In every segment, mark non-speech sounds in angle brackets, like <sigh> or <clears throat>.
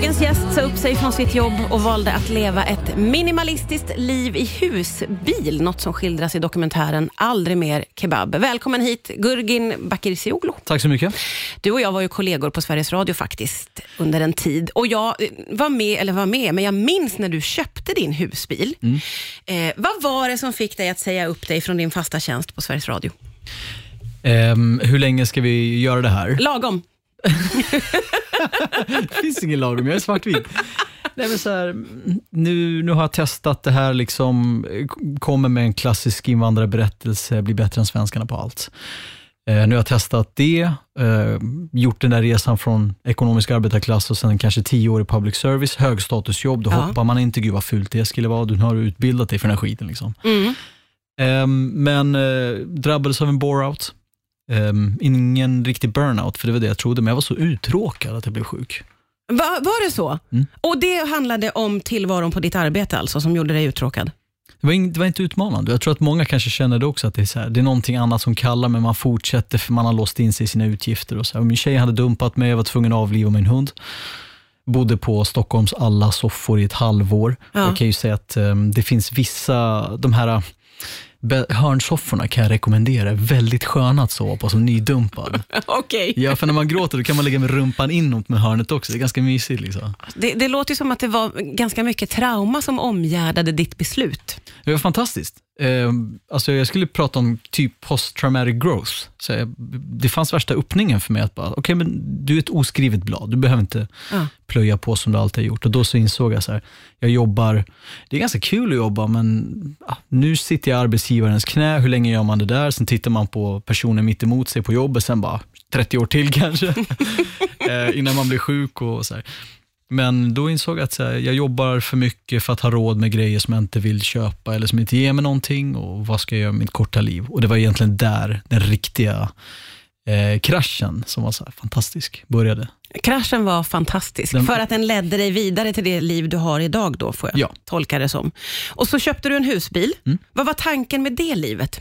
Dagens gäst sa upp sig från sitt jobb och valde att leva ett minimalistiskt liv i husbil. Något som skildras i dokumentären Aldrig mer kebab. Välkommen hit Gurgin Bakircioglu. Tack så mycket. Du och jag var ju kollegor på Sveriges Radio faktiskt under en tid. Och jag eh, var med, eller var med, men jag minns när du köpte din husbil. Mm. Eh, vad var det som fick dig att säga upp dig från din fasta tjänst på Sveriges Radio? Ehm, hur länge ska vi göra det här? Lagom. <laughs> <laughs> Det finns ingen lagom, jag är svartvit. Nej, men så här, nu, nu har jag testat det här, liksom, kommer med en klassisk invandrarberättelse, blir bättre än svenskarna på allt. Eh, nu har jag testat det, eh, gjort den där resan från ekonomisk arbetarklass och sen kanske tio år i public service, högstatusjobb, då Ja. hoppar man inte, gud vad fult det skulle vara, du har utbildat dig för den här skiten. Liksom. Mm. Ehm, men eh, drabbades av en bore-out. Ehm, ingen riktig burnout, för det var det jag trodde, men jag var så uttråkad att jag blev sjuk. Va, var det så? Mm. Och det handlade om tillvaron på ditt arbete alltså, som gjorde dig uttråkad? Det var, ing, det var inte utmanande. Jag tror att många kanske känner det också, att det är, så här, det är någonting annat som kallar, men man fortsätter för man har låst in sig i sina utgifter. Och så här. Min tjej hade dumpat mig, jag var tvungen att avliva min hund. Bodde på Stockholms alla soffor i ett halvår. Ja. Jag kan ju säga att ehm, det finns vissa, de här hörnsofforna kan jag rekommendera, väldigt sköna att sova på som nydumpad. <laughs> Okej. Ja, för när man gråter då kan man lägga med rumpan inåt med hörnet också. Det är ganska mysigt. Liksom. Det, det låter som att det var ganska mycket trauma som omgärdade ditt beslut. Det var fantastiskt. Eh, alltså jag skulle prata om typ post-traumatic growth. Så jag, det fanns värsta öppningen för mig att bara, okej men du är ett oskrivet blad, du behöver inte Ja. plöja på som du alltid har gjort. Och då så insåg jag så här, jag jobbar, det är ganska kul att jobba, men ah, nu sitter jag i arbetsgivarens knä, hur länge gör man det där? Sen tittar man på personen mitt emot sig på jobbet, sen bara 30 år till kanske, <laughs> eh, innan man blir sjuk och så här. Men då insåg jag att här, jag jobbar för mycket för att ha råd med grejer som jag inte vill köpa eller som inte ger mig någonting och vad ska jag göra med mitt korta liv? Och det var egentligen där den riktiga eh, kraschen, som var så här fantastisk, började. Kraschen var fantastisk, Den- för att den ledde dig vidare till det liv du har idag då, får jag Ja. tolka det som. Och så köpte du en husbil. Mm. Vad var tanken med det livet?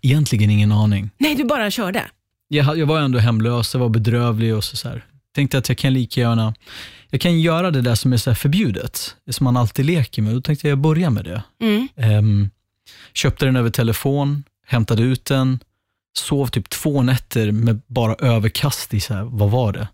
Egentligen ingen aning. Nej, du bara körde. Jag, jag var ändå hemlös, jag var bedrövlig och så, så här. Tänkte att jag kan lika gärna, jag kan göra det där som är så förbjudet, det som man alltid leker med. Då tänkte jag börja med det. Mm. Ehm, köpte den över telefon, hämtade ut den, sov typ två nätter med bara överkast i, så här, vad var det?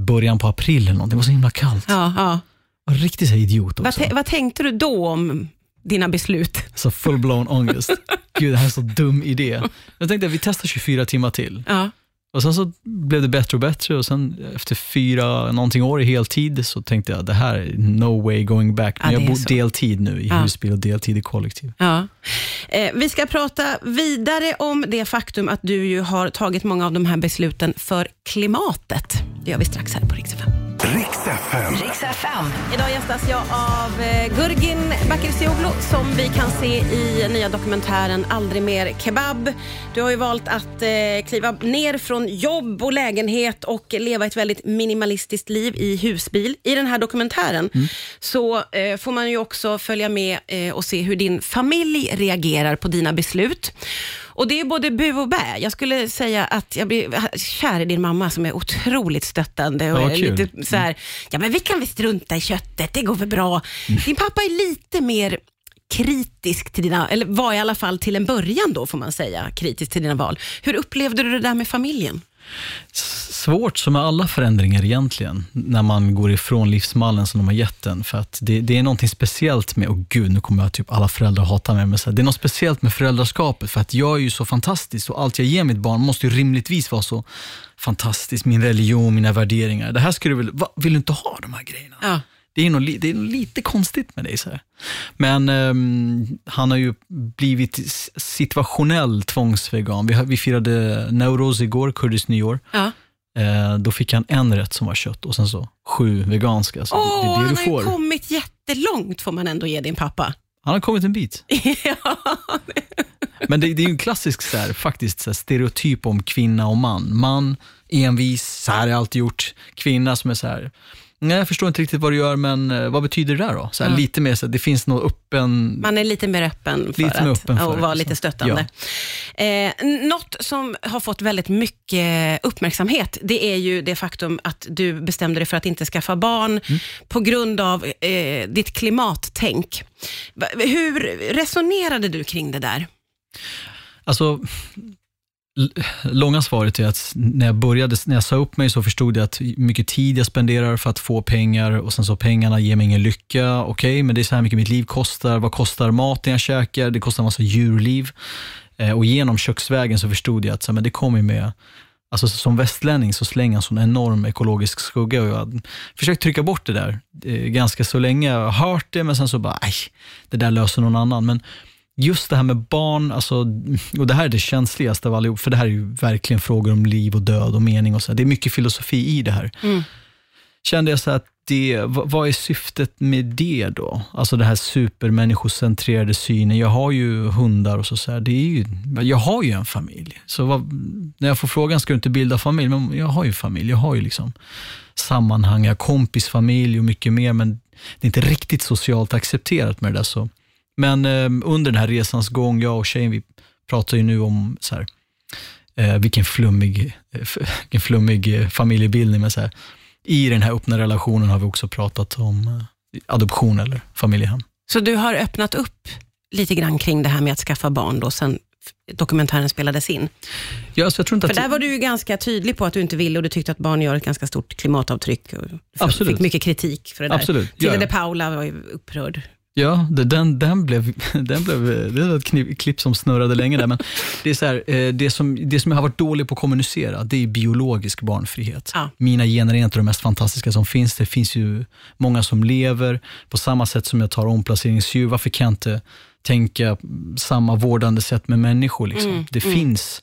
Början på april eller någonting, det var så himla kallt. Ja, ja. Var riktigt så idiot Vad, också. tä- vad tänkte du då om dina beslut? Så full-blown ångest. <laughs> Gud, det här är en så dum idé. Jag tänkte att vi testar 24 timmar till. Ja. Och sen så blev det bättre och bättre och sen efter fyra någonting år i heltid så tänkte jag det här är no way going back. Men Ja, jag bor så. deltid nu i Ja. husbil och deltid i kollektiv. Ja. Eh, vi ska prata vidare om det faktum att du ju har tagit många av de här besluten för klimatet. Det gör vi strax här på Rix FM. Riks FM. Riks FM. Idag gästas jag av eh, Gurgin Bakircioglu som vi kan se i nya dokumentären Aldrig mer kebab. Du har ju valt att eh, kliva ner från jobb och lägenhet och leva ett väldigt minimalistiskt liv i husbil. I den här dokumentären så eh, får man ju också följa med eh, och se hur din familj reagerar på dina beslut. Och Det är både bu och bä. Jag skulle säga att jag blir kär i din mamma som är otroligt stöttande. Och Ja, är kul. lite så här, ja men vi kan väl strunta i köttet, det går väl bra. Din pappa är lite mer kritisk till dina, eller var i alla fall till en början då får man säga, kritisk till dina val. Hur upplevde du det där med familjen? Svårt som med alla förändringar egentligen, när man går ifrån livsmallen som de har gett en. För att det, det är någonting speciellt med, och gud nu kommer jag typ alla föräldrar hata mig, men så här, det är något speciellt med föräldraskapet. För att jag är ju så fantastisk och allt jag ger mitt barn måste ju rimligtvis vara så fantastiskt. Min religion, mina värderingar. Det här skulle du väl, va, vill du inte ha de här grejerna? Ja. Det är, nog, det är nog lite konstigt med dig. Så här. Men ehm, han har ju blivit situationell tvångsvegan. Vi, har- vi firade Nowruz igår, kurdiskt nyår. Ja. Eh, då fick han en rätt som var kött och sen så sju veganska. Så Åh, det, det är det han du har får. ju kommit jättelångt får man ändå ge din pappa. Han har kommit en bit. <laughs> ja. Men det, det är ju en klassisk så här, faktiskt så här, stereotyp om kvinna och man. Man, envis, så här har jag alltid gjort. Kvinna som är så här, Nej, jag förstår inte riktigt vad du gör, men eh, vad betyder det där då? Så här, Ja. Lite mer så att det finns något öppen... Man är lite mer öppen för Lite att öppen för det, vara liksom. lite stöttande. Eh, något som har fått väldigt mycket uppmärksamhet, det är ju det faktum att du bestämde dig för att inte skaffa barn Mm. på grund av eh, ditt klimattänk. Hur resonerade du kring det där? Alltså, långa svaret är att när jag började, när jag sa upp mig så förstod jag att mycket tid jag spenderar för att få pengar och sen så pengarna ger mig ingen lycka. Okej, men det är så här mycket mitt liv kostar. Vad kostar maten jag käkar? Det kostar en massa djurliv. Eh, och genom köksvägen så förstod jag att så här, men det kommer med Alltså som västlänning så slänger en sån enorm ekologisk skugga och jag har försökt trycka bort det där eh, ganska så länge. Jag har hört det men sen så bara, nej, det där löser någon annan. Men just det här med barn, alltså, och det här är det känsligaste av allihop, för det här är ju verkligen frågor om liv och död och mening och så. Det är mycket filosofi i det här. Mm. Kände jag så att det, vad, är syftet med det då? Alltså det här supermänniskocentrerade synen. Jag har ju hundar och så, så här. Det är ju, jag har ju en familj. Så vad, när jag får frågan, ska du inte bilda familj? Men jag har ju familj, jag har ju liksom sammanhang, jag har kompisfamilj och mycket mer, men det är inte riktigt socialt accepterat med det där. Så. Men eh, under den här resans gång, jag och tjejen, vi pratar ju nu om så här, eh, vilken flummig, eh, vilken flummig eh, familjebildning. Men så här, I den här öppna relationen har vi också pratat om eh, adoption eller familjehem. Så du har öppnat upp lite grann kring det här med att skaffa barn då, sen dokumentären spelades in. Ja, så jag tror inte För att, där var du ju ganska tydlig på att du inte ville och du tyckte att barn gör ett ganska stort klimatavtryck. Och Absolut. fick mycket kritik för det där. Absolut, Tilde ja. de Paula var ju upprörd. Ja, den, den blev, <laughs> den blev, det var ett klipp som snurrade länge där, men det, är så här, eh, det, som, det som jag har varit dålig på att kommunicera, det är biologisk barnfrihet. Ja. Mina gener är inte de mest fantastiska som finns. Det finns ju många som lever på samma sätt som jag tar omplaceringsdjur. Varför kan jag inte tänka samma vårdande sätt med människor? Liksom? Mm, det mm. finns.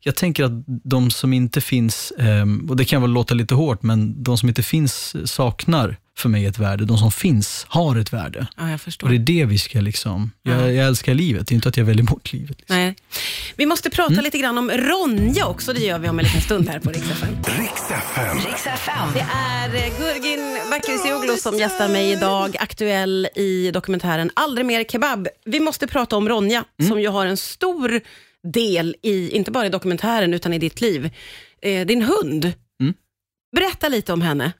Jag tänker att de som inte finns, ehm, och det kan väl låta lite hårt, men de som inte finns saknar för mig ett värde. De som finns har ett värde. Ja, jag förstår. Och det är det vi ska liksom, Ja. jag, jag älskar livet, det är inte att jag väljer bort livet. Liksom. Nej. Vi måste prata Mm. lite grann om Ronja också, det gör vi om en liten stund här på Rix FM. Det är eh, Gurgin Bakircioglu som gästar mig idag, aktuell i dokumentären Aldrig mer kebab. Vi måste prata om Ronja, Mm. som ju har en stor del i, inte bara i dokumentären, utan i ditt liv. Eh, din hund. Berätta lite om henne.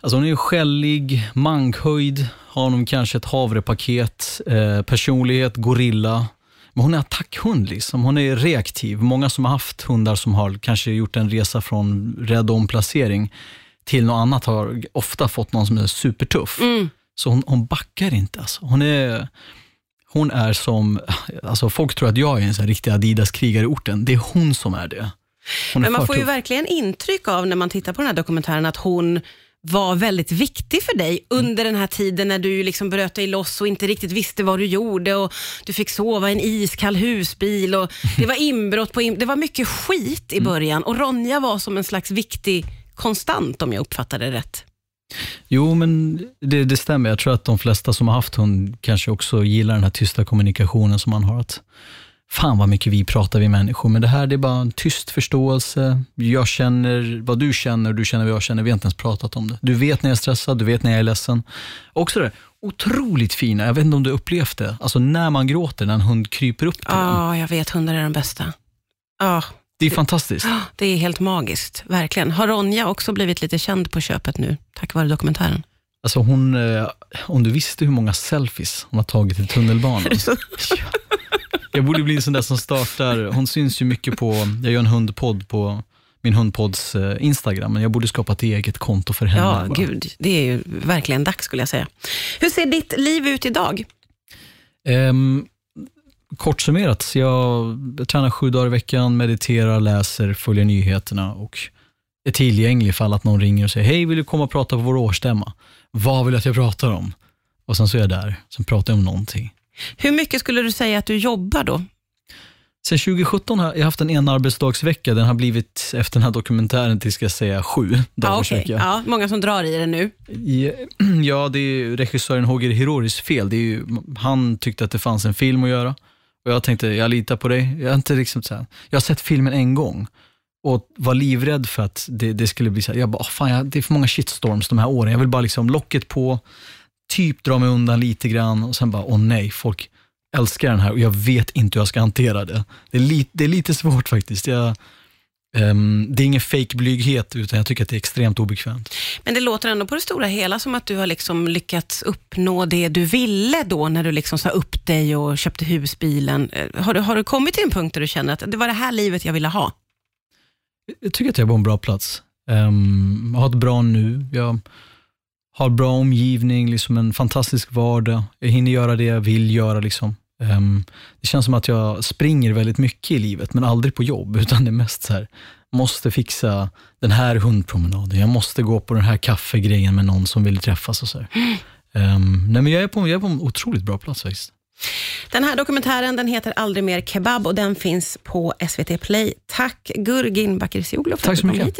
Alltså hon är ju skällig, mankhöjd, har nog kanske ett havrepaket, eh, personlighet, gorilla. Men hon är attackhund, liksom. hon är reaktiv. Många som har haft hundar som har kanske gjort en resa från rädd omplacering till något annat har ofta fått någon som är supertuff. Mm. Så hon, hon backar inte. Alltså. Hon, är, hon är som, alltså folk tror att jag är en sån riktig Adidas-krigare i orten. Det är hon som är det. Men man får ju verkligen intryck av när man tittar på den här dokumentären att hon var väldigt viktig för dig under den här tiden när du liksom bröt dig loss och inte riktigt visste vad du gjorde och du fick sova i en iskall husbil och det var inbrott på in- Det var mycket skit Mm. i början och Ronja var som en slags viktig konstant om jag uppfattade det rätt. Jo, men det, det stämmer. Jag tror att de flesta som har haft hund kanske också gillar den här tysta kommunikationen som man har. Att, fan vad mycket vi pratar vi människor, men det här det är bara en tyst förståelse. Jag känner vad du känner, du känner vad jag känner. Vi har inte ens pratat om det. Du vet när jag är stressad, du vet när jag är ledsen. Också det otroligt fina, jag vet inte om du upplevt det, alltså när man gråter, när en hund kryper upp till Ja, en. jag vet. Hundar är de bästa. Ja, Det är fantastiskt. det är helt magiskt. Verkligen. Har Ronja också blivit lite känd på köpet nu, tack vare dokumentären? Alltså hon, eh, om du visste hur många selfies hon har tagit i tunnelbanan. <laughs> Ja. Jag borde bli en sån där som startar, hon syns ju mycket på, jag gör en hundpodd på min hundpodds eh, Instagram, men jag borde skapa ett eget konto för henne. Ja, bara. gud. Det är ju verkligen dags skulle jag säga. Hur ser ditt liv ut idag? Ehm, kort summerat, jag tränar sju dagar i veckan, mediterar, läser, följer nyheterna och är tillgänglig ifall att någon ringer och säger, hej vill du komma och prata på vår årsstämma? Vad vill du att jag pratar om? Och sen så är jag där, sen pratar jag om någonting. Hur mycket skulle du säga att du jobbar då? Sen 2017 har jag haft en enarbetsdagsvecka. Den har blivit, efter den här dokumentären, till ska jag säga sju dagar. Försöker jag. ja, många som drar i det nu. Ja, <clears throat> det är ju regissören Hoger Hiroris fel. Det är ju, han tyckte att det fanns en film att göra. Och jag tänkte, jag litar på dig. Jag, inte liksom så här, jag har sett filmen en gång. och var livrädd för att det, det skulle bli så här, jag bara, fan, jag, det är för många shitstorms de här åren. Jag vill bara liksom locket på, typ dra mig undan lite grann och sen bara, åh nej, folk älskar den här och jag vet inte hur jag ska hantera det. Det är, li, det är lite svårt faktiskt. Jag, um, det är ingen fake blyghet utan jag tycker att det är extremt obekvämt. Men det låter ändå på det stora hela som att du har liksom lyckats uppnå det du ville då, när du liksom sa upp dig och köpte husbilen. Eh, har du, har du kommit till en punkt där du känner att det var det här livet jag ville ha? Jag tycker att jag är på en bra plats. Um, jag har ett bra nu. Jag har bra omgivning, liksom en fantastisk vardag. Jag hinner göra det jag vill göra. Liksom. Um, det känns som att jag springer väldigt mycket i livet, men aldrig på jobb, <laughs> utan det är mest så här, måste fixa den här hundpromenaden, jag måste gå på den här kaffegrejen med någon som vill träffas. Och så um, nej, men jag, är på, jag är på en otroligt bra plats faktiskt. Den här dokumentären den heter Aldrig mer kebab och den finns på SVT Play. Tack Gurgin Bakircioglu för att du kom hit idag.